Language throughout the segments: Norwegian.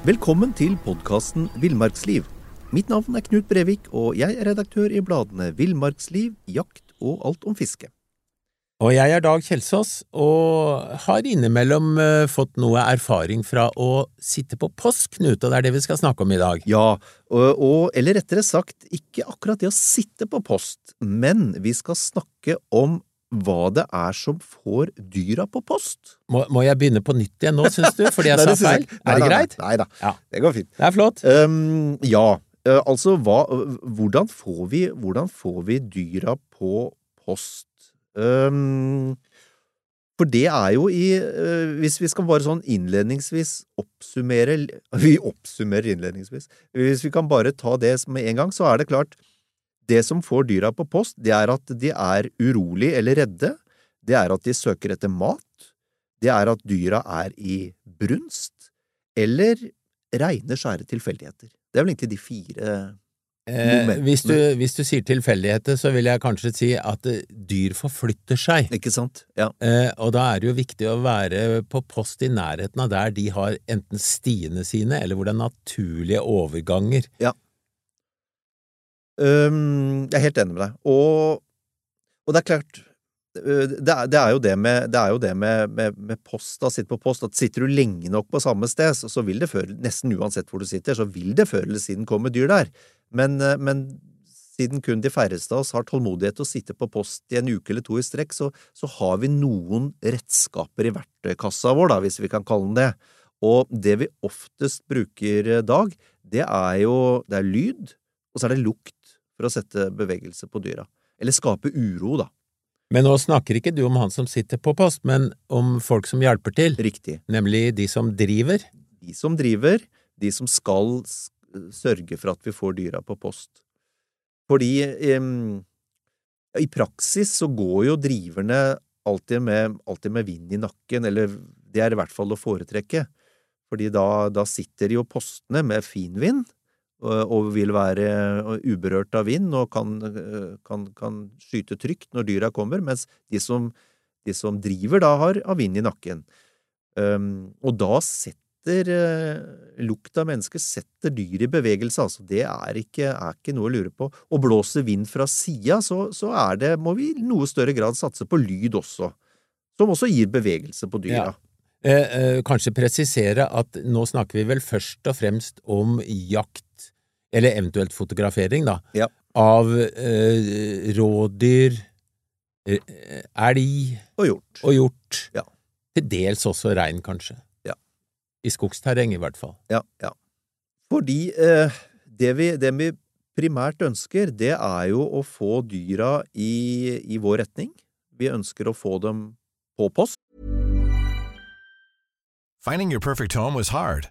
Velkommen til podkasten Villmarksliv. Mitt navn er Knut Brevik, og jeg er redaktør i bladene Villmarksliv, Jakt og Alt om fiske. Og jeg er Dag Kjelsås, og har innimellom uh, fått noe erfaring fra å sitte på post, Knut, og det er det vi skal snakke om i dag. Ja, og, og eller rettere sagt, ikke akkurat det å sitte på post, men vi skal snakke om hva det er som får dyra på post. Må, må jeg begynne på nytt igjen nå, syns du, fordi jeg sa feil? Er det greit? Nei da, Ja. det går fint. Det er flott. Um, ja, uh, altså hva, hvordan, får vi, hvordan får vi dyra på post? Um, for det er jo i uh, Hvis vi skal bare sånn innledningsvis oppsummere Vi oppsummerer innledningsvis. Hvis vi kan bare ta det med en gang, så er det klart Det som får dyra på post, det er at de er urolig eller redde. Det er at de søker etter mat. Det er at dyra er i brunst. Eller reine, skjære tilfeldigheter. Det er vel egentlig de fire Eh, hvis, du, hvis du sier tilfeldigheter, så vil jeg kanskje si at eh, dyr forflytter seg. Ikke sant? Ja. Eh, og da er det jo viktig å være på post i nærheten av der de har enten stiene sine, eller hvor det er naturlige overganger. Øhm, jeg er helt enig med deg. Og, og det er klart øh, det er, det er jo det med, det jo det med, med, med post, da, på post, at sitter du lenge nok på samme sted, så, vil det før, nesten uansett hvor du sitter, så vil det før eller siden komme dyr der. Men, øh, men siden kun de færreste av oss har tålmodighet til å sitte på post i en uke eller to i strekk, så, så har vi noen redskaper i verktøykassa vår, da, hvis vi kan kalle den det. Og det vi oftest bruker, eh, Dag, det er jo det er lyd, og så er det lukt for å sette bevegelse på dyra. Eller skape uro, da. Men nå snakker ikke du om han som sitter på post, men om folk som hjelper til, Riktig. nemlig de som driver. De som driver, de som skal sørge for at vi får dyra på post. Fordi em, i praksis så går jo driverne alltid med, alltid med vind i nakken, eller det er i hvert fall å foretrekke. Fordi da, da sitter jo postene med fin vind, og vil være uberørt av vind og kan, kan, kan skyte trygt når dyra kommer, mens de som, de som driver da har, av vind i nakken. Um, og da setter uh, lukt av mennesker setter dyr i bevegelse, altså. Det er ikke, er ikke noe å lure på. Og blåser vind fra sida, så, så er det, må vi i noe større grad satse på lyd også. Som også gir bevegelse på dyra. Ja. Eh, eh, kanskje presisere at nå snakker vi vel først og fremst om jakt, eller eventuelt fotografering, da, Ja. av eh, rådyr, eh, elg Og hjort. og hjort. Ja. Til dels også rein, kanskje. Ja. I skogsterreng, i hvert fall. Ja, ja. Fordi eh, det, vi, det vi primært ønsker, det er jo å få dyra i, i vår retning. Vi ønsker å få dem på post. Finding your perfect home was hard,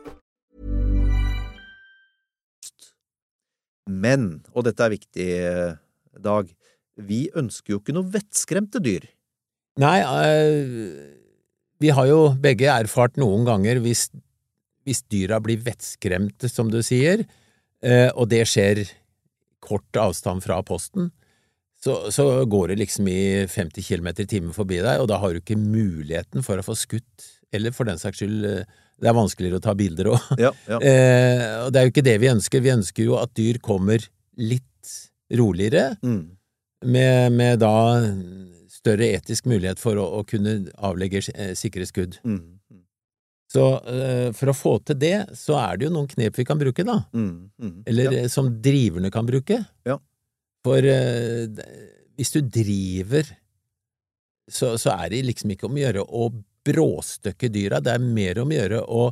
Men, og dette er viktig, eh, Dag, vi ønsker jo ikke noe vettskremte dyr. Nei, eh, vi har jo begge erfart noen ganger hvis, hvis dyra blir vettskremte, som du sier, eh, og det skjer kort avstand fra posten, så, så går det liksom i 50 km i timen forbi deg, og da har du ikke muligheten for å få skutt, eller for den saks skyld, det er vanskeligere å ta bilder òg. Ja, ja. Eh, og det er jo ikke det vi ønsker, vi ønsker jo at dyr kommer litt roligere, Mm. med, med da større etisk mulighet for å, å kunne avlegge eh, sikre skudd. Mm. Så eh, for å få til det, så er det jo noen knep vi kan bruke, da. Mm, mm. Eller ja. eh, som driverne kan bruke. Ja. For eh, hvis du driver, så, så er det liksom ikke om å gjøre å bråstøkke dyra, det er mer om å gjøre å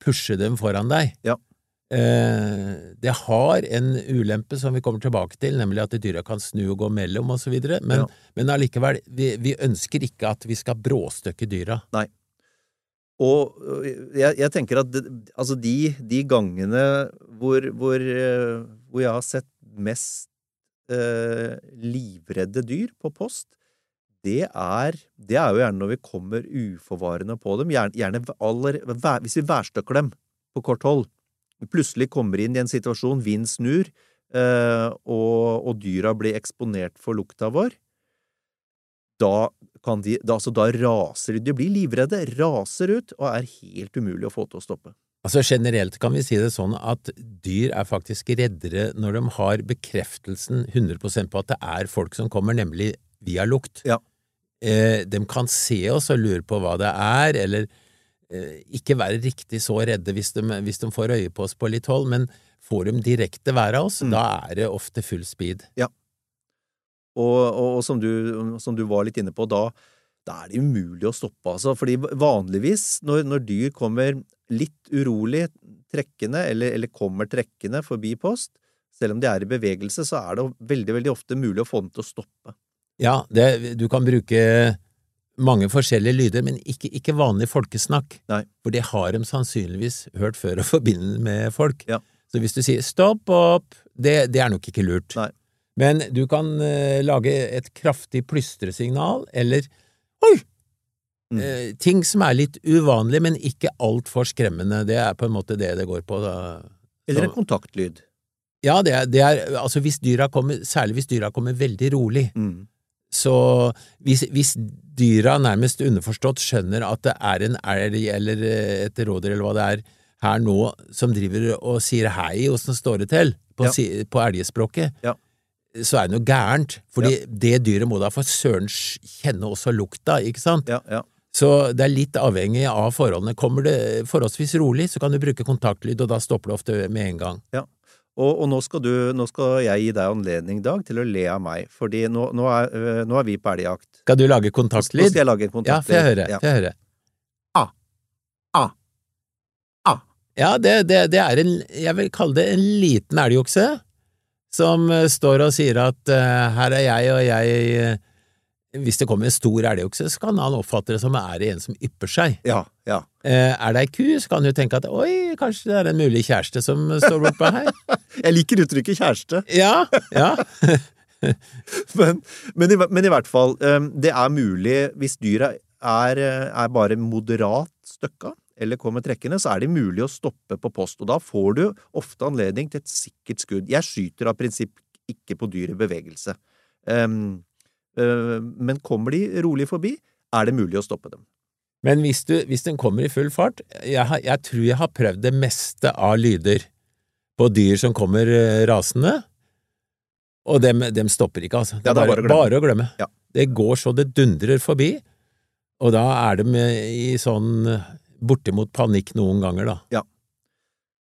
pushe dem foran deg. Ja. Eh, det har en ulempe som vi kommer tilbake til, nemlig at dyra kan snu og gå mellom videre, men, Ja. men allikevel, vi, vi ønsker ikke at vi skal bråstøkke dyra. Og øh, jeg, jeg tenker at det, altså de, de gangene hvor, hvor, øh, hvor jeg har sett mest eh, livredde dyr på post, det er, det er jo gjerne når vi kommer uforvarende på dem. Gjerne, gjerne aller, hvis vi værstøkker dem på kort hold. Vi plutselig kommer inn i en situasjon, vind snur, eh, og, og dyra blir eksponert for lukta vår. Da kan de, da, altså da raser de, de blir livredde, raser ut, og er helt umulig å få til å stoppe. Altså Generelt kan vi si det sånn at dyr er faktisk reddere når de har bekreftelsen 100% på at det er folk som kommer, nemlig via lukt. Ja. Eh, de kan se oss og lure på hva det er, eller eh, ikke være riktig så redde hvis de, hvis de får øye på oss på litt hold, men får de direkte være av oss, Mm. da er det ofte full speed. Og, og, og som, du, som du var litt inne på, da, da er det umulig å stoppe, altså. Fordi vanligvis, når, når dyr kommer litt urolig trekkende, eller, eller kommer trekkende forbi post, selv om de er i bevegelse, så er det veldig, veldig ofte mulig å få dem til å stoppe. Ja, det, du kan bruke mange forskjellige lyder, men ikke, ikke vanlig folkesnakk. Nei. For det har de sannsynligvis hørt før og forbinder med folk. Ja. Så hvis du sier stopp opp, det, det er nok ikke lurt. Nei. Men du kan uh, lage et kraftig plystresignal, eller oi! Mm. Uh, ting som er litt uvanlig, men ikke altfor skremmende. Det er på en måte det det går på. Da. Eller en kontaktlyd. Ja, det er, det er altså hvis dyra kommer, særlig hvis dyra kommer veldig rolig. Mm. Så hvis, hvis dyra nærmest underforstått skjønner at det er en elg eller et rådyr eller hva det er her nå som driver og sier hei, åssen står det til, på, Ja. si, på elgespråket, Ja. så er det noe gærent. Fordi det dyret må da for søren kjenne også lukta, ikke sant? Ja, ja. Så det er litt avhengig av forholdene. Kommer det forholdsvis rolig, så kan du bruke kontaktlyd, og da stopper det ofte med en gang. Og, og nå, skal du, nå skal jeg gi deg anledning, Dag, til å le av meg, fordi nå, nå, er, øh, nå er vi på elgjakt. Skal du lage Nå skal jeg lage en Ja, får få høre. Ja. Få høre. Ah. Ah. Ah. Ja, det, det, det er en, jeg vil kalle det en liten elgokse, som eh, står og sier at uh, her er jeg, og jeg Hvis det kommer en stor elgokse, så kan han oppfatte det som er det en som ypper seg. Ja, ja. Eh, er det ei ku, så kan du tenke at oi, kanskje det er en mulig kjæreste som står bortpå her. Jeg liker uttrykket kjæreste, Ja, ja. men, men, i, men i hvert fall, det er mulig hvis dyra er, øh, er bare moderat støkka, eller kommer trekkende, så er det mulig å stoppe på post, og da får du ofte anledning til et sikkert skudd. Jeg skyter av prinsipp ikke på dyr i bevegelse. Øh, men kommer de rolig forbi, er det mulig å stoppe dem. Men hvis, du, hvis den kommer i full fart jeg, har, jeg tror jeg har prøvd det meste av lyder på dyr som kommer eh, rasende, og dem, dem stopper ikke, altså. Det Ja, er bare, bare å glemme. Ja. Det går så det dundrer forbi, og da er de i sånn eh, bortimot panikk noen ganger, da.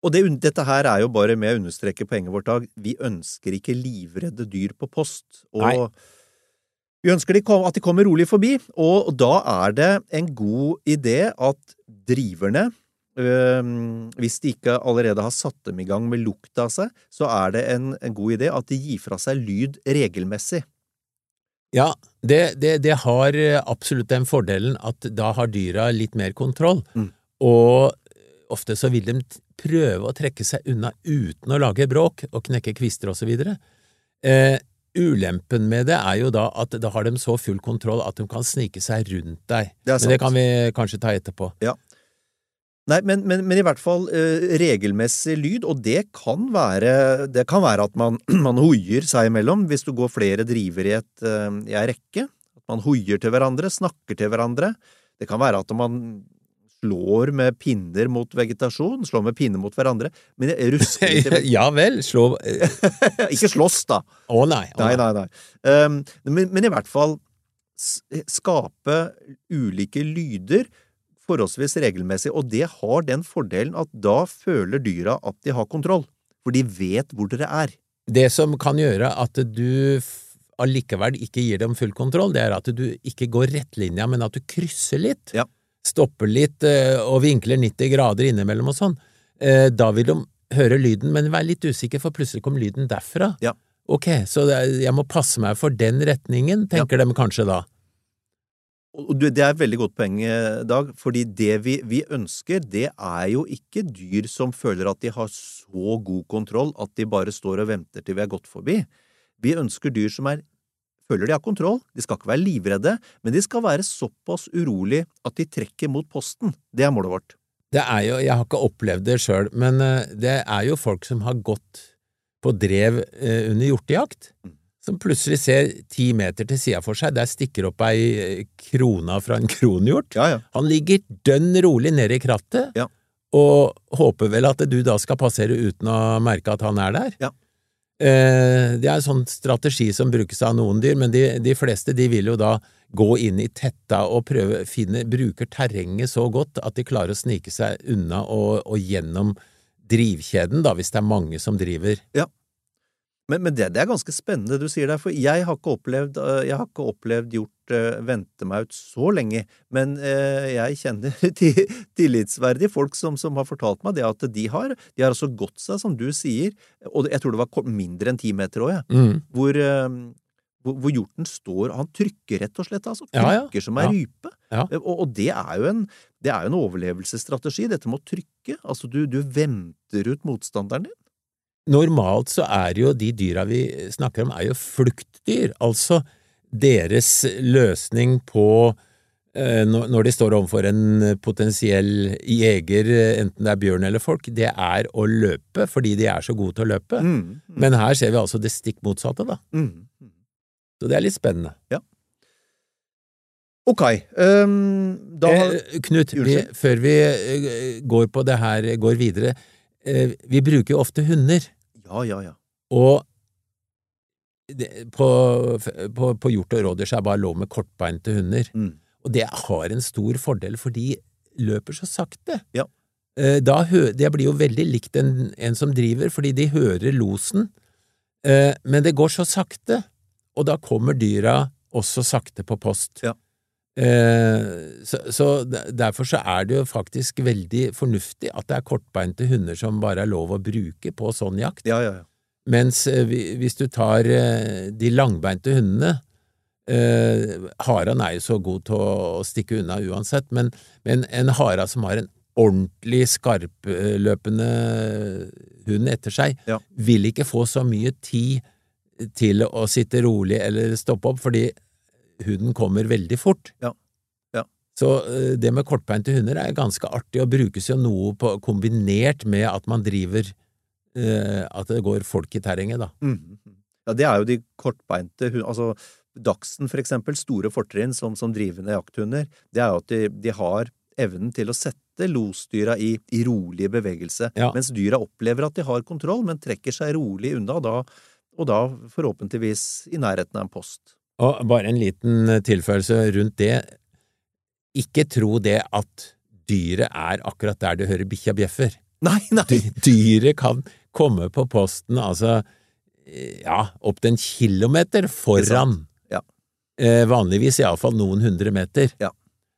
Og det, dette her er jo bare med å understreke poenget vårt, Dag. Vi ønsker ikke livredde dyr på post. Og Nei. Vi ønsker at de kommer rolig forbi, og da er det en god idé at driverne hvis de ikke allerede har satt dem i gang med lukt av seg, så er det en, en god idé at de gir fra seg lyd regelmessig. Ja, det, det, det har eh, absolutt den fordelen at da har dyra litt mer kontroll, Mm. og ofte så vil de prøve å trekke seg unna uten å lage bråk og knekke kvister og så videre. Eh, ulempen med det er jo da at da har de så full kontroll at de kan snike seg rundt deg. Det Men det kan vi kanskje ta etterpå. Nei, men, men, men i hvert fall eh, regelmessig lyd, og det kan være, det kan være at man, man hoier seg imellom hvis du går flere driver i, et, eh, i ei rekke. At man hoier til hverandre, snakker til hverandre. Det kan være at man slår med pinner mot vegetasjon, slår med pinner mot hverandre, men det rusker litt i vegg- ja vel, slå eh, Ikke slåss, da! Å nei. Oh, Nei, nei, nei. Um, men, men i hvert fall skape ulike lyder forholdsvis regelmessig, og det har den fordelen at da føler dyra at de har kontroll, for de vet hvor dere er. Det som kan gjøre at du allikevel ikke gir dem full kontroll, det er at du ikke går rettlinja, men at du krysser litt. Ja. Stopper litt eh, og vinkler 90 grader innimellom og sånn. Eh, Da vil de høre lyden, men være litt usikker, for plutselig kom lyden derfra. Ja. Ok, så jeg må passe meg for den retningen, tenker de kanskje da. Det er et veldig godt poeng, eh, Dag, fordi det vi, vi ønsker, det er jo ikke dyr som føler at de har så god kontroll at de bare står og venter til vi er gått forbi. Vi ønsker dyr som er, føler de har kontroll, de skal ikke være livredde, men de skal være såpass urolig at de trekker mot posten. Det er målet vårt. Det er jo, jeg har ikke opplevd det sjøl, men eh, det er jo folk som har gått på drev eh, under hjortejakt, Mm. som plutselig ser ti meter til sida for seg, der stikker opp ei eh, krona fra en kronhjort. Ja, ja. Han ligger dønn rolig nede i krattet, Ja. og håper vel at du da skal passere uten å merke at han er der. Ja. Eh, Det er en sånn strategi som brukes av noen dyr, men de, de fleste de vil jo da gå inn i tetta og prøve, finne, bruker terrenget så godt at de klarer å snike seg unna og, og gjennom drivkjeden, da, hvis det er mange som driver. Men, men det, det er ganske spennende du sier der, for jeg har ikke opplevd, jeg har ikke opplevd gjort vente meg ut så lenge, men øh, jeg kjenner til, tillitsverdige folk som, som har fortalt meg det at de har, de har altså gått seg, som du sier, og jeg tror det var mindre enn ti meter òg, jeg, Mm. hvor, øh, hvor, hvor hjorten står, han trykker rett og slett, altså, Ja, ja. som ei Ja. rype. Ja. Og, og det er jo en, det er jo en overlevelsesstrategi, dette med å trykke, altså du, du venter ut motstanderen din. Normalt så er jo de dyra vi snakker om, er jo fluktdyr, altså deres løsning på eh, når de står overfor en potensiell jeger, eh, enten det er bjørn eller folk, det er å løpe fordi de er så gode til å løpe. Mm, mm, Men her ser vi altså det stikk motsatte, da. mm, mm. Så det er litt spennende. Ok, um, da Eh, Knut, vi, før vi eh, går på det her, går videre, eh, vi bruker jo ofte hunder. Ja, ja, ja. Og det, på, på, på hjort og rådyr så er det bare lov med kortbeinte hunder. Mm. Og det har en stor fordel, for de løper så sakte. Ja. Eh, Da det blir jo veldig likt en, en som driver, fordi de hører losen, eh, men det går så sakte, og da kommer dyra også sakte på post. Ja. Eh, så, så derfor så er det jo faktisk veldig fornuftig at det er kortbeinte hunder som bare er lov å bruke på sånn jakt. Ja, ja, ja. Mens eh, hvis du tar eh, de langbeinte hundene eh, Haran er jo så god til å stikke unna uansett, men, men en hara som har en ordentlig skarpløpende hund etter seg, Ja. vil ikke få så mye tid til å sitte rolig eller stoppe opp, fordi hunden kommer veldig fort. Ja. Ja. Så det med kortbeinte hunder er ganske artig, og brukes jo noe på, kombinert med at man driver At det går folk i terrenget, da. Mm. Ja, det er jo de kortbeinte. Altså, Dachsen, for eksempel, store fortrinn som, som drivende jakthunder, det er jo at de, de har evnen til å sette losdyra i, i rolig bevegelse, Ja. mens dyra opplever at de har kontroll, men trekker seg rolig unna, da, og da forhåpentligvis i nærheten av en post. Og bare en liten eh, tilføyelse rundt det. Ikke tro det at dyret er akkurat der du hører bikkja bjeffer. Nei, nei! Dyret kan komme på posten, altså, ja, opp til en kilometer foran. Ja. Eh, vanligvis iallfall noen hundre meter. Ja.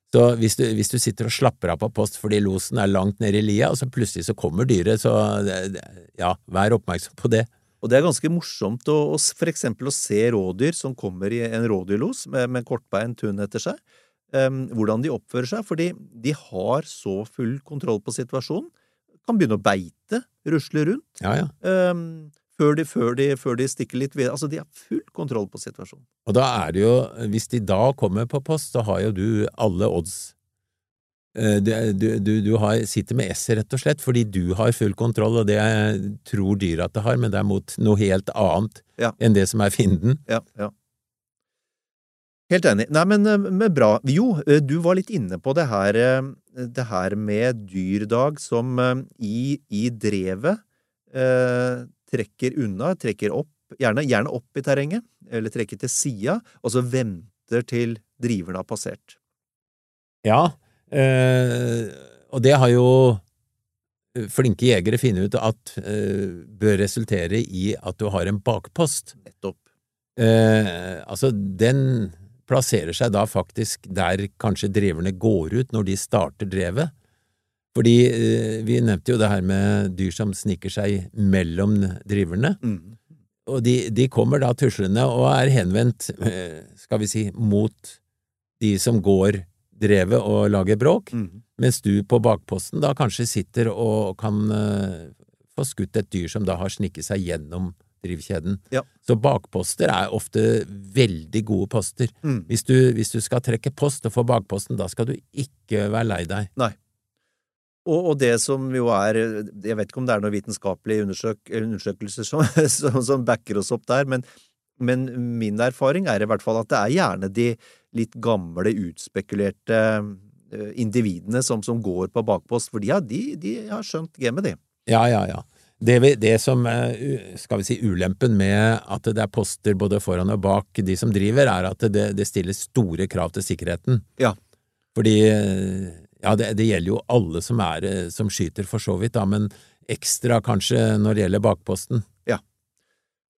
Så hvis du, hvis du sitter og slapper av på post fordi losen er langt nede i lia, og så plutselig så kommer dyret, så ja, vær oppmerksom på det. Og det er ganske morsomt å, å for eksempel å se rådyr som kommer i en rådyrlos med, med kortbeint hund etter seg, um, hvordan de oppfører seg, fordi de har så full kontroll på situasjonen, kan begynne å beite, rusle rundt, Ja, ja. Um, før, de, før, de, før de stikker litt videre. Altså, de har full kontroll på situasjonen. Og da er det jo, hvis de da kommer på post, så har jo du alle odds. Eh, Du, du, du, du har, sitter med esset, rett og slett, fordi du har full kontroll, og det tror dyret at det har, men det er mot noe helt annet Ja. enn det som er fienden. Ja, ja. Helt enig. Nei, men, eh, men bra. Jo, eh, du var litt inne på det her, eh, det her med dyrdag som i, i drevet eh, trekker unna, trekker opp, gjerne, gjerne opp i terrenget, eller trekker til sida, og så venter til driverne har passert. Ja, Eh, og det har jo flinke jegere funnet ut at eh, bør resultere i at du har en bakpost. Nettopp. Eh, altså, den plasserer seg da faktisk der kanskje driverne går ut når de starter drevet. Fordi eh, vi nevnte jo det her med dyr som sniker seg mellom driverne. Mm. Og de, de kommer da tuslende og er henvendt, eh, skal vi si, mot de som går drevet og lager bråk, Mm. mens du på bakposten da kanskje sitter og kan eh, få skutt et dyr som da har snikket seg gjennom drivkjeden. Ja. Så bakposter er ofte veldig gode poster. Mm. Hvis, du, hvis du skal trekke post og få bakposten, da skal du ikke være lei deg. Og, og det som jo er Jeg vet ikke om det er noen vitenskapelige undersøk, undersøkelser som, som, som backer oss opp der, men, men min erfaring er i hvert fall at det er gjerne de litt gamle, utspekulerte eh, individene som, som går på bakpost, for de, har- de, de har skjønt gamet, de. Ja, ja, ja. Det, vi- det som er, skal vi si, ulempen med at det er poster både foran og bak de som driver, er at det, det stiller store krav til sikkerheten. Ja. Fordi eh, ja, det, det gjelder jo alle som er eh, som skyter for så vidt, da, men ekstra kanskje når det gjelder bakposten.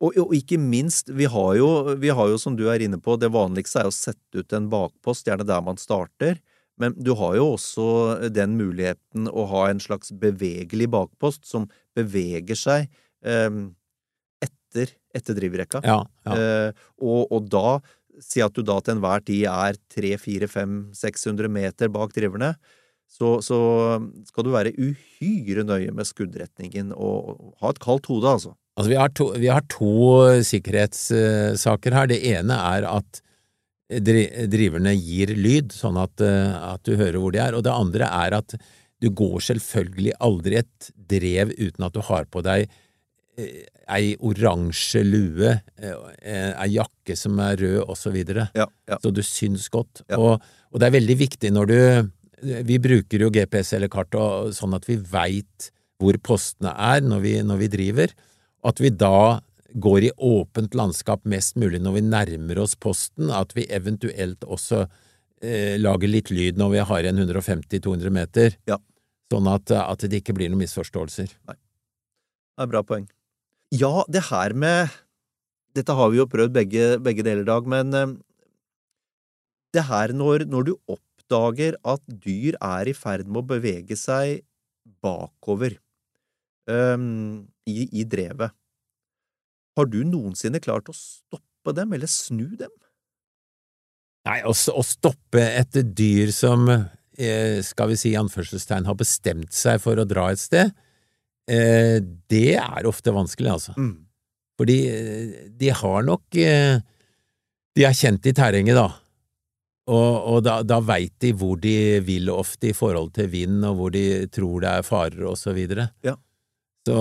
Og, og ikke minst, vi har, jo, vi har jo, som du er inne på, det vanligste er å sette ut en bakpost, gjerne der man starter, men du har jo også den muligheten å ha en slags bevegelig bakpost som beveger seg eh, etter, etter drivrekka. Ja, ja. Eh, og, og da, si at du da til enhver tid er 300-400-500-600 meter bak driverne, så, så skal du være uhyre nøye med skuddretningen og, og ha et kaldt hode, altså. Altså, vi har to, vi har to sikkerhetssaker her. Det ene er at driverne gir lyd, sånn at, eh, at du hører hvor de er, og det andre er at du går selvfølgelig aldri et drev uten at du har på deg eh, ei oransje lue, eh, ei jakke som er rød, og så videre. Ja, ja. Så du syns godt. Ja. Og, og det er veldig viktig når du Vi bruker jo GPS eller kart og, sånn at vi veit hvor postene er når vi, når vi driver, at vi da går i åpent landskap mest mulig når vi nærmer oss posten, at vi eventuelt også eh, lager litt lyd når vi har igjen 150-200 meter, Ja. sånn at, at det ikke blir noen misforståelser. Nei. Det er bra poeng. Ja, det her med Dette har vi jo prøvd begge, begge deler, Dag, men eh, det her når, når du oppdager at dyr er i ferd med å bevege seg bakover um, i, i drevet, har du noensinne klart å stoppe dem, eller snu dem? Nei, å, å stoppe et dyr som, eh, skal vi si i anførselstegn, har bestemt seg for å dra et sted, eh, det er ofte vanskelig, altså. Mm. Fordi eh, de har nok eh, De er kjent i terrenget, da. Og, og da, da veit de hvor de vil ofte i forhold til vind, og hvor de tror det er farer, og så videre. Ja. Så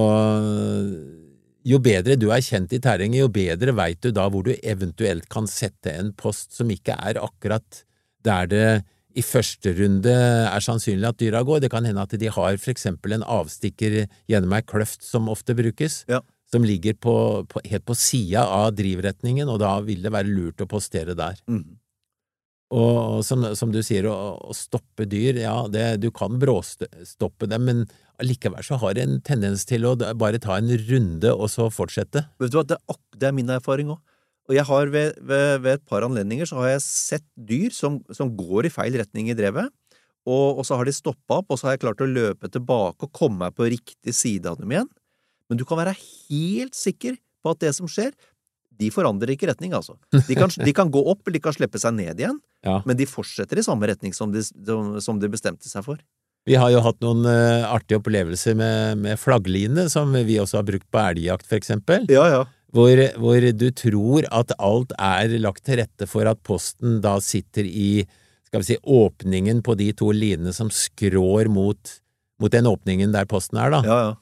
jo bedre du er kjent i terrenget, jo bedre veit du da hvor du eventuelt kan sette en post som ikke er akkurat der det i første runde er sannsynlig at dyra går. Det kan hende at de har for eksempel en avstikker gjennom ei kløft som ofte brukes, Ja. som ligger på, på, helt på sida av drivretningen, og da vil det være lurt å postere der. Mm. Og, som, som du sier, å, å stoppe dyr, ja, det, du kan bråstoppe dem, men allikevel så har en tendens til å bare ta en runde og så fortsette. Vet du hva, det er, det er min erfaring òg. Og jeg har ved, ved, ved et par anledninger så har jeg sett dyr som, som går i feil retning i drevet, og, og så har de stoppa opp, og så har jeg klart å løpe tilbake og komme meg på riktig side av dem igjen. Men du kan være helt sikker på at det som skjer, de forandrer ikke retning, altså. De kan, de kan gå opp, eller de kan slippe seg ned igjen, Ja. men de fortsetter i samme retning som de, som, som de bestemte seg for. Vi har jo hatt noen uh, artige opplevelser med, med flaggline, som vi også har brukt på elgjakt, for eksempel. Ja, ja. hvor, hvor du tror at alt er lagt til rette for at posten da sitter i skal vi si, åpningen på de to linene som skrår mot, mot den åpningen der posten er, da. ja, ja.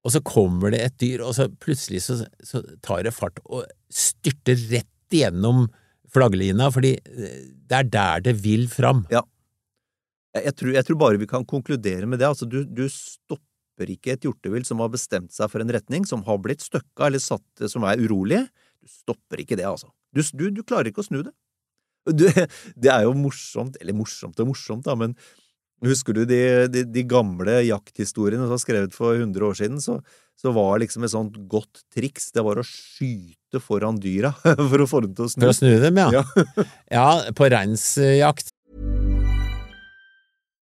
Og så kommer det et dyr, og så plutselig så, så tar det fart og styrter rett igjennom flagglina, fordi eh, det er der det vil fram. Jeg, jeg, tror, jeg tror bare vi kan konkludere med det. Altså, du, du stopper ikke et hjortevilt som har bestemt seg for en retning, som har blitt støkka eller satt, som er urolig. Du stopper ikke det, altså. Du, du, du klarer ikke å snu det. Du, det er jo morsomt, eller morsomt og morsomt, da, men Husker du de, de, de gamle jakthistoriene som var skrevet for 100 år siden, så, så var liksom et sånt godt triks, det var å skyte foran dyra for å få dem til å snu. For å snu dem, ja. Ja. Ja, på reinsjakt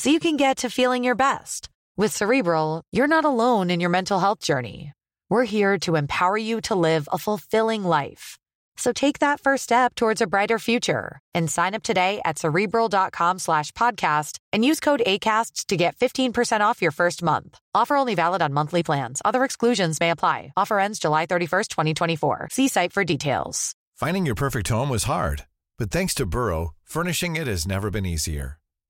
so you can get to feeling your best. With Cerebral, you're not alone in your mental health journey. We're here to empower you to live a fulfilling life. So take that first step towards a brighter future and sign up today at cerebral.com slash podcast and use code ACAST to get 15% off your first month. Offer only valid on monthly plans. Other exclusions may apply. Offer ends July 31st, 2024. See site for details. Finding your perfect home was hard, but thanks to Burrow, furnishing it has never been easier.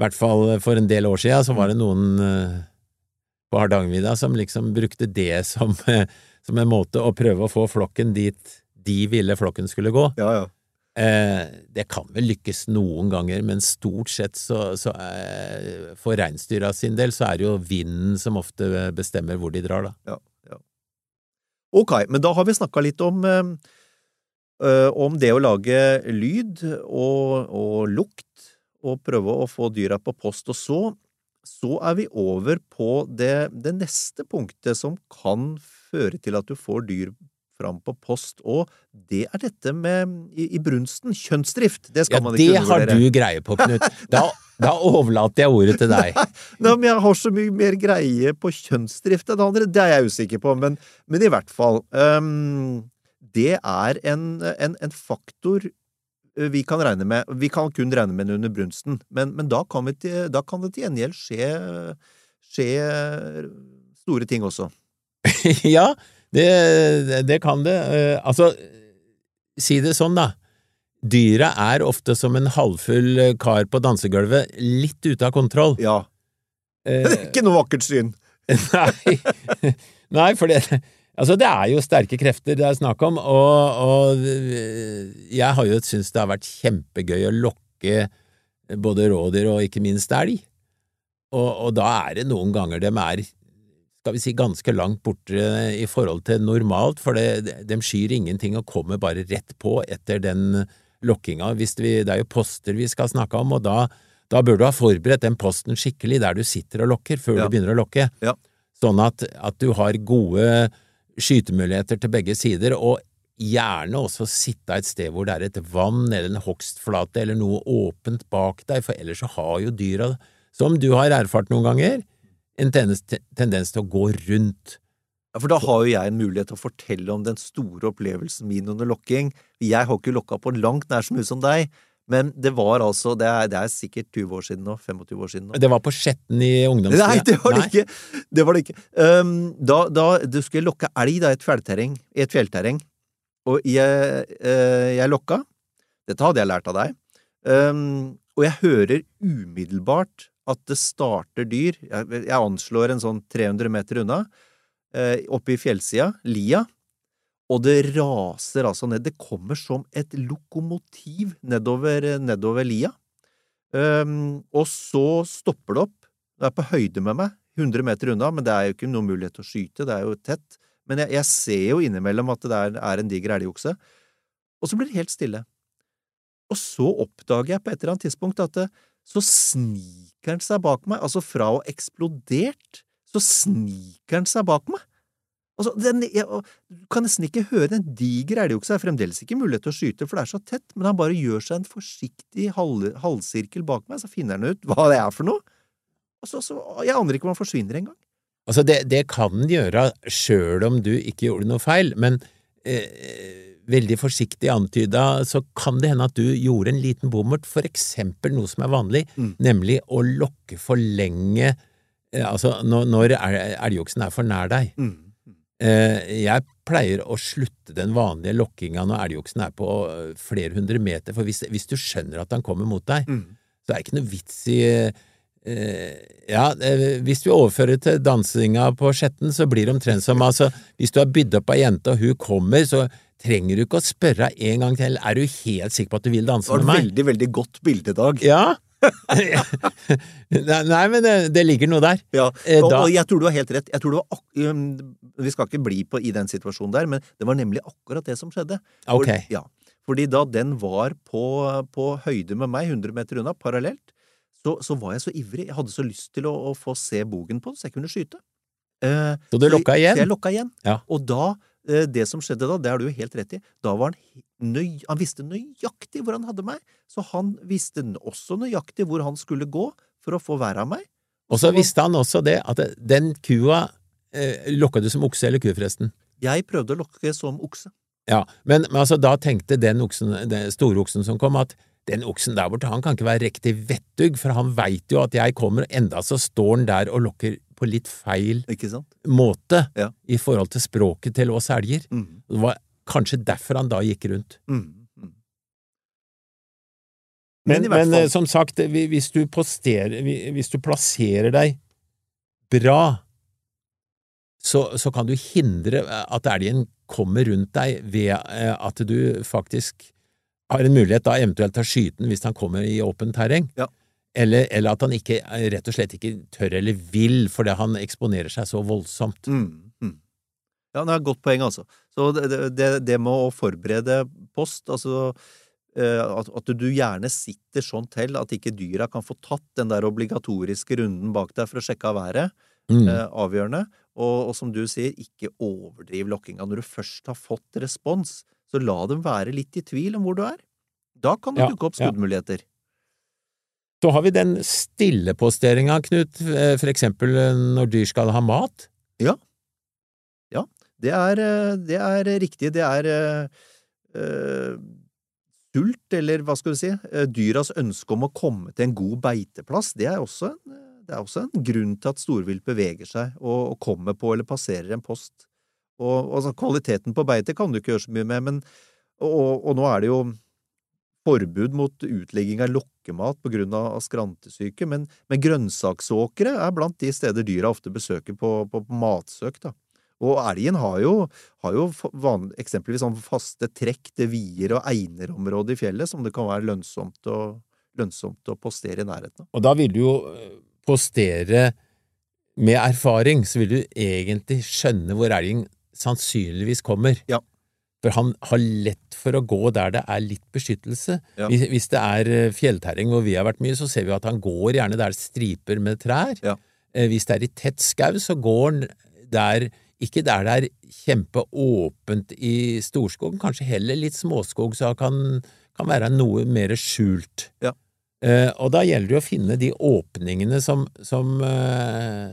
i hvert fall for en del år siden, så var det noen eh, på Hardangervidda som liksom brukte det som, eh, som en måte å prøve å få flokken dit de ville flokken skulle gå. Ja, ja. Eh, det kan vel lykkes noen ganger, men stort sett så, så eh, for reinsdyra sin del så er det jo vinden som ofte bestemmer hvor de drar, da. ja, ja. Ok, men da har vi snakka litt om eh, eh, om det å lage lyd og, og lukt, og prøve å få dyra på post. Og så, så er vi over på det, det neste punktet som kan føre til at du får dyr fram på post, og det er dette med i, i brunsten, kjønnsdrift. Det skal Ja, man det ikke har du greie på, Knut. Da, da overlater jeg ordet til deg. Nei, men jeg har så mye mer greie på kjønnsdrift enn andre, det er jeg usikker på, men, men i hvert fall. Um, det er en, en, en faktor vi kan regne med. Vi kan kun regne med den under brunsten, men, men da, kan til, da kan det til gjengjeld skje, skje store ting også. ja, det, det kan det. Eh, Altså, si det sånn, da. Dyra er ofte som en halvfull eh, kar på dansegulvet, litt ute av kontroll. Ja. Eh, Det er ikke noe vakkert syn. Nei, Nei for det Altså, det er jo sterke krefter det er snakk om, og, og eh, jeg har jo syntes det har vært kjempegøy å lokke både rådyr og ikke minst elg. Og, og da er det noen ganger de er, skal vi si, ganske langt borte i forhold til normalt, for det, de skyr ingenting og kommer bare rett på etter den lokkinga. Hvis vi, det er jo poster vi skal snakke om, og da, da bør du ha forberedt den posten skikkelig der du sitter og lokker, før Ja. du begynner å lokke. Ja. Sånn at, at du har gode skytemuligheter til begge sider, og gjerne også sitte et sted hvor det er et vann eller en hogstflate eller noe åpent bak deg, for ellers så har jo dyra, som du har erfart noen ganger, en tendens, til å gå rundt. Ja, For da har jo jeg en mulighet til å fortelle om den store opplevelsen min under lokking. Jeg har ikke lokka på langt nær så mye som deg, men det var altså Det er, det er sikkert 20 år siden nå. 25 år siden nå. Det var på Skjetten i ungdomstida. Nei, det var det ikke! Det var det ikke. Um, da, da du skulle lokke elg da, i et fjellterreng, i et fjellterreng, og jeg, uh, jeg lokka. Dette hadde jeg lært av deg. Um, og jeg hører umiddelbart at det starter dyr. Jeg, jeg anslår en sånn 300 meter unna, uh, oppe i fjellsida, lia. Og det raser altså ned. Det kommer som et lokomotiv nedover, nedover lia. Um, og så stopper det opp. Det er på høyde med meg, 100 meter unna, men det er jo ikke noen mulighet til å skyte, det er jo tett. Men jeg, jeg ser jo innimellom at det der er en diger elgokse. Og så blir det helt stille. Og så oppdager jeg på et eller annet tidspunkt at det, så sniker han seg bak meg, altså fra å ha eksplodert, så sniker han seg bak meg. Altså, den, jeg, og du kan nesten ikke høre en diger elgokse, er fremdeles ikke mulighet til å skyte, for det er så tett, men han bare gjør seg en forsiktig halv, halvsirkel bak meg, så finner han ut hva det er for noe. Altså, så, jeg aner ikke om han forsvinner engang. Altså, det, det kan den gjøre sjøl om du ikke gjorde noe feil, men eh, veldig forsiktig antyda så kan det hende at du gjorde en liten bommert, for eksempel noe som er vanlig, Mm. nemlig å lokke for lenge eh, Altså når, når elgoksen er for nær deg. Mm. Eh, jeg pleier å slutte den vanlige lokkinga når elgoksen er på eh, flere hundre meter, for hvis, hvis du skjønner at han kommer mot deg, Mm. så er det ikke noe vits i eh, Ja, hvis du overfører til dansinga på Skjetten, så blir det omtrent som altså, hvis du har bydd opp ei jente, og hun kommer, så trenger du ikke å spørre en gang til er du helt sikker på at du vil danse med meg. Det var et veldig, veldig godt bilde, i Dag. Ja. Nei, men det, det ligger noe der. Ja, Eh, og, og jeg tror du har helt rett. Jeg tror det var um, vi skal ikke bli på i den situasjonen der, men det var nemlig akkurat det som skjedde. For- Ok. ja, fordi da den var på, på høyde med meg, 100 meter unna, parallelt, så, så var jeg så ivrig. Jeg hadde så lyst til å, å få se bogen på den, så jeg kunne skyte. Eh, Så du lokka igjen? Så jeg lokka igjen. Ja. Og da, det som skjedde da, det har du jo helt rett i, da var han nøy, Han visste nøyaktig hvor han hadde meg, så han visste også nøyaktig hvor han skulle gå for å få være av meg. Og så visste han også det, at den kua eh, Lokka du som okse eller ku, forresten? Jeg prøvde å lokke som okse. Ja, men, men altså, da tenkte den oksen, den store oksen som kom, at den oksen der borte, han kan ikke være riktig vettug, for han veit jo at jeg kommer, og enda så står han der og lokker på litt feil måte Ja. i forhold til språket til oss elger. Mm. Det var kanskje derfor han da gikk rundt. Mm. Mm. Men, men, men eh, som sagt, hvis du, poster, hvis du plasserer deg bra, så, så kan du hindre at elgen kommer rundt deg ved eh, at du faktisk har en mulighet da eventuelt til å skyte den hvis han kommer i åpent terreng. Ja. Eller, eller at han ikke, eh, rett og slett ikke tør eller vil fordi han eksponerer seg så voldsomt. Mm. Mm. Ja, det er et godt poeng, altså. Så det, det- det, med å forberede post, altså eh, at, at du gjerne sitter sånn til at ikke dyra kan få tatt den der obligatoriske runden bak deg for å sjekke av været, Mm. eh, avgjørende. Og, og som du sier, ikke overdriv lokkinga. Når du først har fått respons, så la dem være litt i tvil om hvor du er. Da kan det Ja, dukke opp ja. Så har vi den stilleposteringa, Knut, eh, for eksempel eh, når dyr skal ha mat. Det er, eh, det er riktig. Det er eh, sult, eller hva skal du si, dyras ønske om å komme til en god beiteplass, det er også en, er også en grunn til at storvilt beveger seg og, og kommer på eller passerer en post. Og, og altså, kvaliteten på beite kan du ikke gjøre så mye med, men og, nå er det jo forbud mot utlegging av lokkemat på grunn av skrantesyke, men, men grønnsaksåkre er blant de steder dyra ofte besøker på, på, på matsøk, da. Og elgen har jo, har jo fa- van, eksempelvis sånn faste trekk til vier og einerområder i fjellet som det kan være lønnsomt å, lønnsomt å postere i nærheten av. Og da vil du jo eh, postere med erfaring, så vil du egentlig skjønne hvor elgen sannsynligvis kommer. Ja. For han har lett for å gå der det er litt beskyttelse. Ja. Hvis, det er eh, fjellterreng hvor vi har vært mye, så ser vi at han går gjerne der er striper med trær. Ja. Eh, Hvis det er i tett skau, så går han der ikke der det er kjempeåpent i storskog, kanskje heller litt småskog, så han kan, kan være noe mer skjult. Ja. Uh, og da gjelder det å finne de åpningene som, som, uh,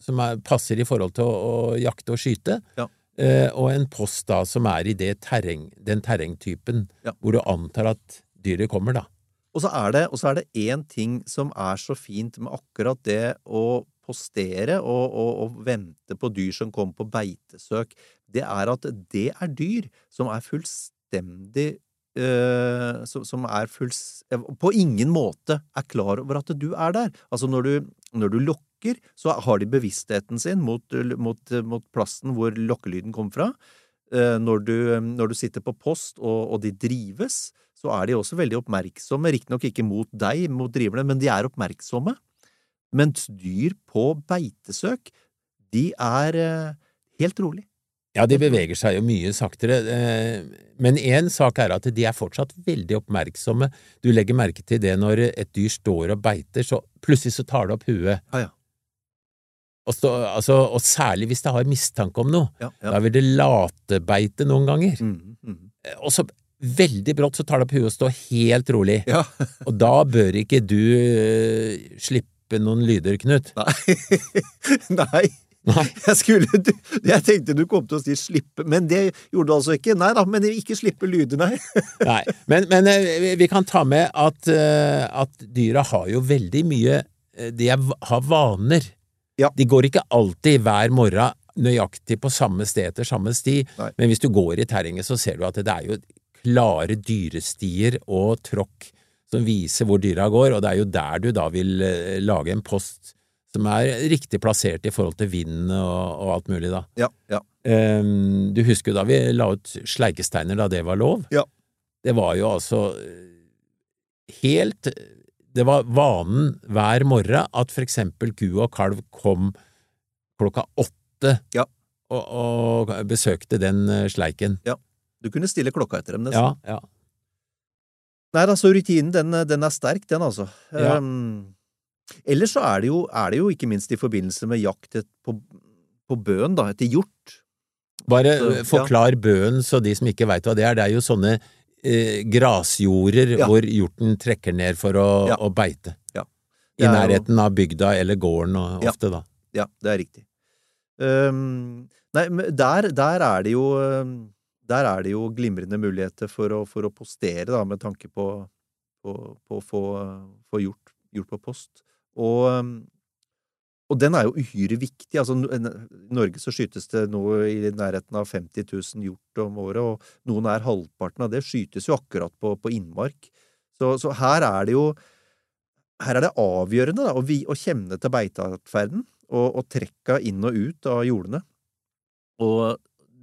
som er, passer i forhold til å, å jakte og skyte, Ja. Eh, og en post da som er i det terreng, den terrengtypen Ja. hvor du antar at dyret kommer, da. Og så er det, og så er det én ting som er så fint med akkurat det å postere og, og, og vente på dyr som kommer på beitesøk, det er at det er dyr som er fullstendig Uh, som, som er fulls, på ingen måte er klar over at du er der. Altså når du, når du lokker, så har de bevisstheten sin mot, mot, mot plassen hvor lokkelyden kom fra. Eh, Når du, når du sitter på post og, og de drives, så er de også veldig oppmerksomme, riktignok ikke mot deg, mot driverne, men de er oppmerksomme. Mens dyr på beitesøk, de er eh, helt rolig. Ja, de beveger seg jo mye saktere, eh, men én sak er at de er fortsatt veldig oppmerksomme. Du legger merke til det når et dyr står og beiter, så plutselig så tar det opp huet. Ah, ja. Og, så, altså, og særlig hvis det har mistanke om noe. ja, ja. Da vil det latebeite noen ganger. Mm, mm. Og så veldig brått så tar det opp huet og står helt rolig. ja. Og da bør ikke du uh, slippe noen lyder, Knut? Nei. Nei. Nei. Jeg skulle du, Jeg tenkte du kom til å si 'slippe', men det gjorde du altså ikke. Nei da, men ikke slippe lyder, nei. Nei. Men, men eh, vi- kan ta med at, eh, at dyra har jo veldig mye eh, De har vaner. Ja. De går ikke alltid hver morgen nøyaktig på samme sted etter samme sti, Nei. men hvis du går i terrenget, så ser du at det er jo klare dyrestier og tråkk som viser hvor dyra går, og det er jo der du da vil eh, lage en post som er riktig plassert i forhold til vinden og, og alt mulig, da. Ja, ja. Um, du husker jo da vi la ut sleikesteiner da det var lov? Ja. Det var jo altså eh, helt Det var vanen hver morgen at for eksempel ku og kalv kom klokka åtte Ja. og, og besøkte den sleiken. Ja. Du kunne stille klokka etter dem, nesten. Ja, ja. Nei, altså, rutinen, den, den er sterk, den, altså. Ja. Um, ellers så er det, jo, er det jo ikke minst i forbindelse med jakt på, på bøen, da, etter hjort. Bare eh, forklar bøen, så de som ikke veit hva det er. Det er jo sånne eh, grasjorder Ja. hvor hjorten trekker ned for å, Ja. å beite. Ja. I nærheten av bygda eller gården, ofte, da. Ja, det er riktig. Um, nei, der, der er det jo um, Der er det jo glimrende muligheter for å, for å postere, da, med tanke på, på, på å få, få gjort, gjort på post. Og, um, og den er jo uhyre viktig. Altså, I Norge så skytes det nå i nærheten av 50 000 hjort om året, og noen er halvparten av det skytes jo akkurat på, på innmark. Så, så her er det jo her er det avgjørende da, å, vi, å kjenne til beiteatferden og, og trekka inn og ut av jordene. Og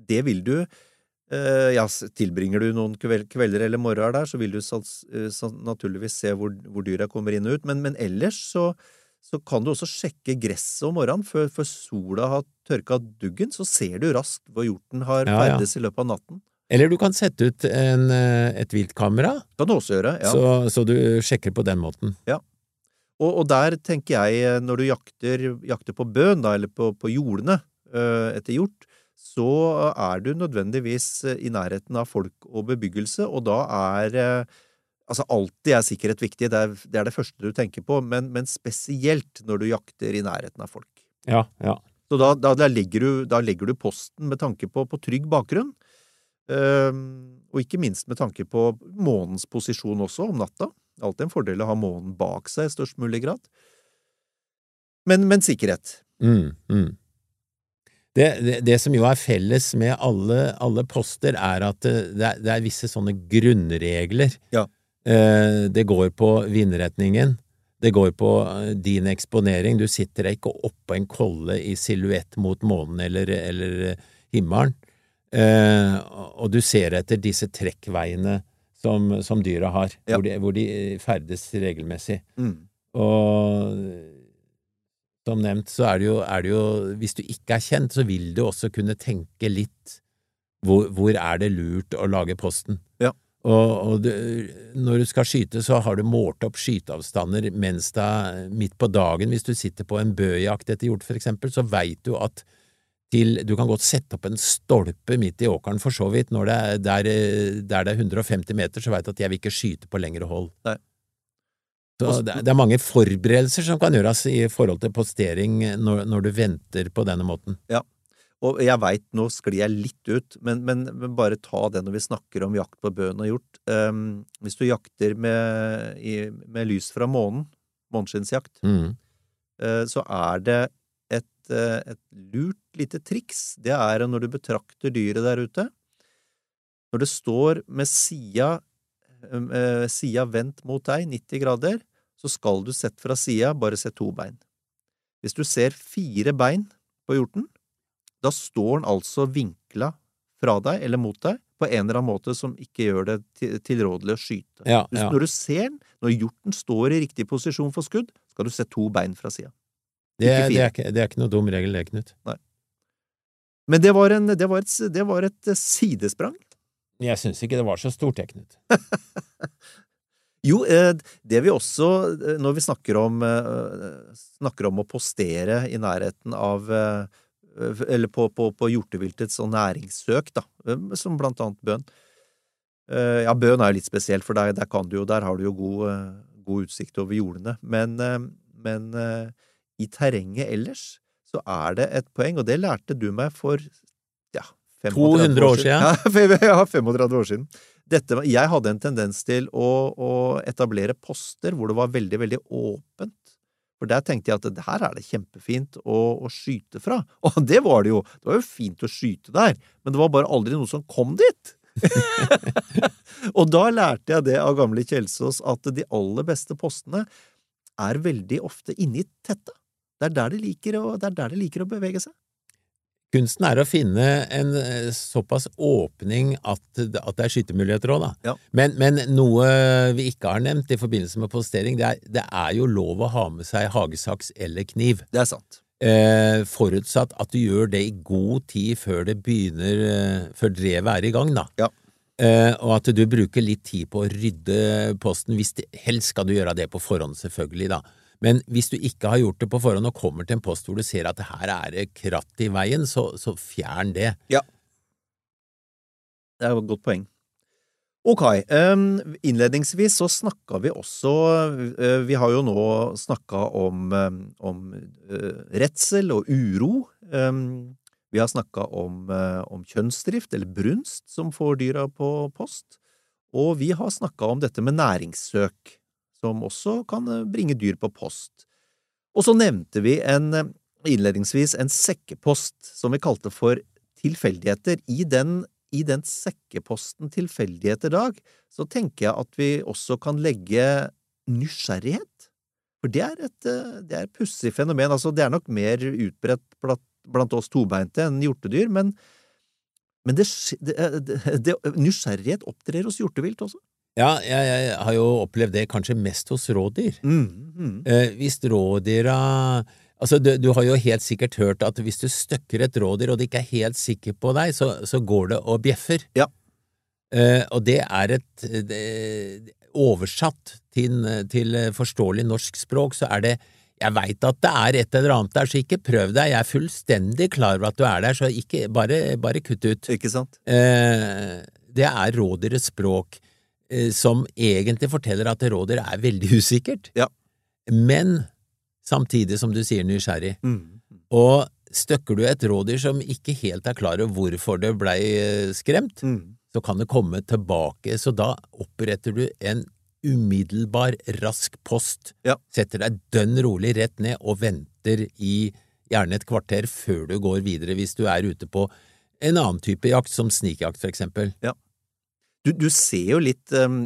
det vil du eh, ja, Tilbringer du noen kvel- kvelder eller morgener der, så vil du sans, sans, naturligvis se hvor, hvor dyra kommer inn og ut, men, men ellers så, så kan du også sjekke gresset om morgenen. Før, før sola har tørka duggen, så ser du raskt hvor hjorten har Ja, ja. i løpet av natten. Eller du kan sette ut en, eh, et viltkamera, Kan du også gjøre. ja. så, så du sjekker på den måten. Og, og der tenker jeg, eh, når du jakter, jakter på bøn, da, eller på, på jordene øh, etter hjort, så er du nødvendigvis i nærheten av folk og bebyggelse, og da er eh, Altså, alltid er sikkerhet viktig, det er, det er det første du tenker på, men, men spesielt når du jakter i nærheten av folk. Ja, ja. Så da, da, da, legger, du, da legger du posten med tanke på, på trygg bakgrunn, um, og ikke minst med tanke på månens posisjon også om natta. Alltid en fordel å ha månen bak seg i størst mulig grad. Men, men sikkerhet. Mm, mm. Det, det, det som jo er felles med alle, alle poster, er at det, det er, det er visse sånne grunnregler. Ja. Eh, det går på vindretningen. Det går på eh, din eksponering. Du sitter ikke oppå en kolle i silhuett mot månen eller, eller eh, himmelen. Eh, og du ser etter disse trekkveiene som, som dyra har, Ja. hvor, de, hvor de ferdes regelmessig. Mm. Og som nevnt, så er det, jo, er det jo Hvis du ikke er kjent, så vil du også kunne tenke litt hvor, hvor er det lurt å lage posten? Ja. Og, og det, når du skal skyte, så har du målt opp skyteavstander mens det er midt på dagen. Hvis du sitter på en bøjakt etter hjort, for eksempel, så veit du at til, du kan godt sette opp en stolpe midt i åkeren, for så vidt. Når det er, der, der det er 150 meter, så veit du at jeg vil ikke skyte på lengre hold. Nei. Så det, er- mange forberedelser som kan gjøres i forhold til postering når, når du venter på denne måten. Og jeg veit, nå sklir jeg litt ut, men, men, men bare ta det når vi snakker om jakt på bøn og hjort. Um, hvis du jakter med, i, med lys fra månen, måneskinnsjakt, Mm. uh, så er det et, uh, et lurt lite triks. Det er når du betrakter dyret der ute. Når det står med sida, uh, sida vendt mot deg, 90 grader, så skal du sett fra sida bare se to bein. Hvis du ser fire bein på hjorten, da står den altså vinkla fra deg eller mot deg på en eller annen måte som ikke gjør det tilrådelig å skyte. Ja, ja. Når du ser den, når hjorten står i riktig posisjon for skudd, skal du se to bein fra sida. Det, det, det er ikke noe dum regel, det, Knut. Men det var, en, det, var et, det var et sidesprang. Jeg syns ikke det var så stort, jeg, Knut. Jo, eh, det vi også, eh, når vi snakker om, eh, snakker om å postere i nærheten av eh, Eller på, på, på hjorteviltets og næringssøk, da, eh, som blant annet bøn. Eh, Ja, bøn er jo litt spesielt, for der, der, kan du jo, der har du jo god, eh, god utsikt over jordene. Men, eh, men eh, i terrenget ellers så er det et poeng, og det lærte du meg for ja, 35 200 år siden. Ja, fem- ja, 35 år siden. Dette, jeg hadde en tendens til å, å etablere poster hvor det var veldig, veldig åpent. For der tenkte jeg at her er det kjempefint å, å skyte fra. Og det var det jo. Det var jo fint å skyte der, men det var bare aldri noe som kom dit. og da lærte jeg det av gamle Kjelsås at de aller beste postene er veldig ofte inne i tettet. Det er der de liker å, det er der de liker å bevege seg. Kunsten er å finne en eh, såpass åpning at, at det er skytemuligheter òg, da. Ja. Men, men noe vi ikke har nevnt i forbindelse med postering, det er, det er jo lov å ha med seg hagesaks eller kniv. Det er sant. Eh, forutsatt at du gjør det i god tid før det begynner, eh, før drevet er i gang, da. Ja. Eh, og at du bruker litt tid på å rydde posten, hvis det, helst skal du gjøre det på forhånd, selvfølgelig, da. Men hvis du ikke har gjort det på forhånd og kommer til en post hvor du ser at det her er det kratt i veien, så, så fjern det. Ja. Det er et godt poeng. Ok, innledningsvis så snakka vi også eh, Vi har jo nå snakka om, em, om eh, redsel og uro. Vi har snakka om, eh, om kjønnsdrift, eller brunst, som får dyra på post. Og vi har snakka om dette med næringssøk, som også kan eh, bringe dyr på post. Og så nevnte vi en, eh, innledningsvis en sekkepost som vi kalte for tilfeldigheter. I den, I den sekkeposten tilfeldigheter, Dag, så tenker jeg at vi også kan legge nysgjerrighet. For det er et, eh, det er et pussig fenomen. Altså, det er nok mer utbredt blant, oss tobeinte enn hjortedyr, men, men det, det, nysgjerrighet opptrer hos hjortevilt også. Ja, jeg, jeg har jo opplevd det kanskje mest hos rådyr. Mm, mm. Eh, hvis rådyra Altså, du, du har jo helt sikkert hørt at hvis du støkker et rådyr og det ikke er helt sikker på deg, så, så går det og bjeffer. Ja. Eh, og det er et det, Oversatt til, til forståelig norsk språk, så er det Jeg veit at det er et eller annet der, så ikke prøv deg. Jeg er fullstendig klar over at du er der, så ikke Bare, bare kutt ut. Ikke sant? Eh, det er rådyrets språk, som egentlig forteller at råder er veldig usikkert. Ja. Men samtidig som du sier nysgjerrig. Mm. Og støkker du et rådyr som ikke helt er klar over hvorfor det blei eh, skremt, Mm. så kan det komme tilbake, så da oppretter du en umiddelbar, rask post, Ja. setter deg dønn rolig rett ned og venter i gjerne et kvarter før du går videre hvis du er ute på en annen type jakt, som snikjakt for eksempel. Du, du ser jo litt um,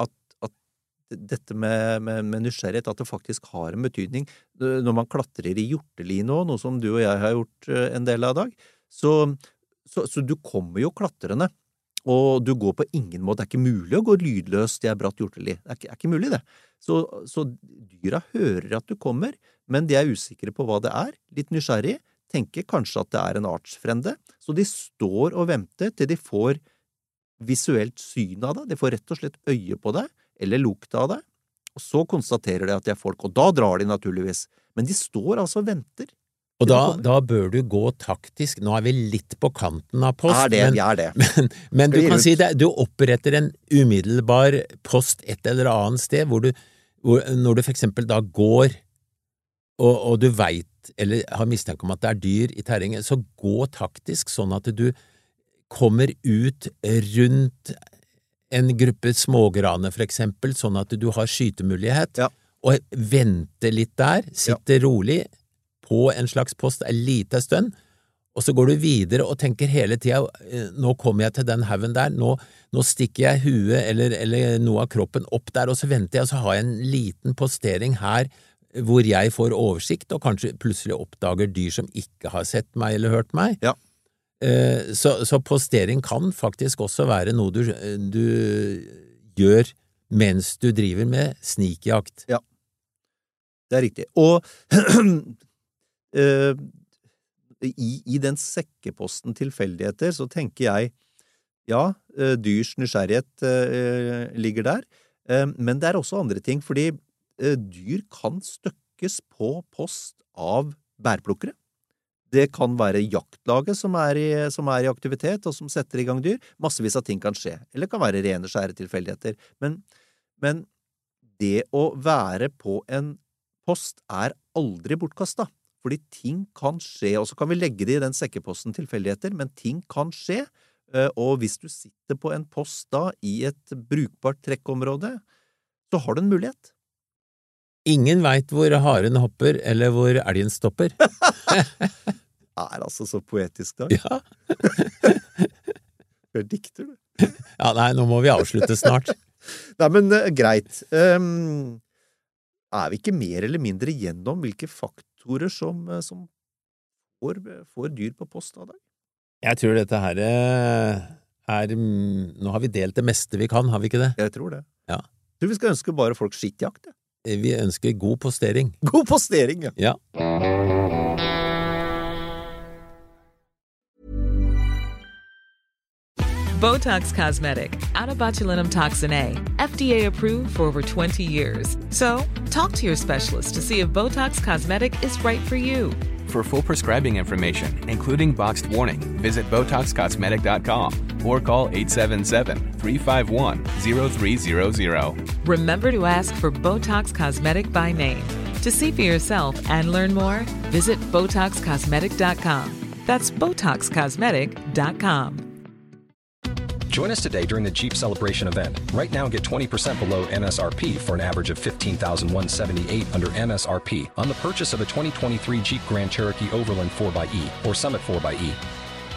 at, at dette med, med, med nysgjerrighet, at det faktisk har en betydning. Når man klatrer i hjorteli nå, noe som du og jeg har gjort en del av i dag, så, så, så du kommer jo klatrende. Og du går på ingen måte, det er ikke mulig å gå lydløst i ei bratt hjorteli. Det er ikke, er ikke mulig, det. Så, så dyra hører at du kommer, men de er usikre på hva det er, litt nysgjerrig, tenker kanskje at det er en artsfrende, så de står og venter til de får visuelt syn av deg, de får rett og slett øye på deg, eller lukta av deg, og så konstaterer de at de er folk, og da drar de naturligvis, men de står altså og venter. Og da, da bør du gå taktisk. Nå er vi litt på kanten av post, er det, men, er det. men, men du kan si det, du oppretter en umiddelbar post et eller annet sted, hvor du, hvor, når du for eksempel da går, og, og du veit, eller har mistanke om at det er dyr i terrenget, så gå taktisk sånn at du kommer ut rundt en gruppe smågraner, for eksempel, sånn at du har skytemulighet, Ja. og venter litt der, sitte rolig på en slags post en liten stund, og så går du videre og tenker hele tida eh, nå kommer jeg til den haugen der, nå, nå stikker jeg huet eller, eller noe av kroppen opp der, og så venter jeg, og så har jeg en liten postering her hvor jeg får oversikt og kanskje plutselig oppdager dyr som ikke har sett meg eller hørt meg. Ja. Eh, Så, så postering kan faktisk også være noe du, du gjør mens du driver med snikjakt. Det er riktig. Og eh, i, i den sekkeposten tilfeldigheter så tenker jeg ja, eh, dyrs nysgjerrighet ligger der, men det er også andre ting, fordi dyr kan støkkes på post av bærplukkere. Det kan være jaktlaget som er, i, som er i aktivitet, og som setter i gang dyr. Massevis av ting kan skje. Eller det kan være rene, skjære tilfeldigheter. Men, men det å være på en post er aldri bortkasta, fordi ting kan skje, og så kan vi legge det i den sekkeposten tilfeldigheter, men ting kan skje, eh, og hvis du sitter på en post da i et brukbart trekkområde, så har du en mulighet. Ingen veit hvor haren hopper, eller hvor elgen stopper. Det er altså så poetisk, da. Ja. Du er dikter, du. ja, nei, nå må vi avslutte snart. Nei, men uh, greit. Um, er vi ikke mer eller mindre gjennom hvilke faktorer som, eh, som får, får dyr på post av deg? Jeg tror dette her eh, er Nå har vi delt det meste vi kan, har vi ikke det? Jeg tror det. Ja. Tror vi skal ønske bare folk skittjakt, jeg. Eh, vi ønsker god postering. God postering, ja. Ja. Botox Cosmetic, out of botulinum toxin A, FDA approved for over 20 years. So, talk to your specialist to see if Botox Cosmetic is right for you. For full prescribing information, including boxed warning, visit BotoxCosmetic.com or call 877-351-0300. Remember to ask for Botox Cosmetic by name. To see for yourself and learn more, visit BotoxCosmetic.com. That's BotoxCosmetic.com. Join us today during the Jeep Celebration event. Right now, get 20% below MSRP for an average of 15178 under MSRP on the purchase of a 2023 Jeep Grand Cherokee Overland 4xE or Summit 4xE.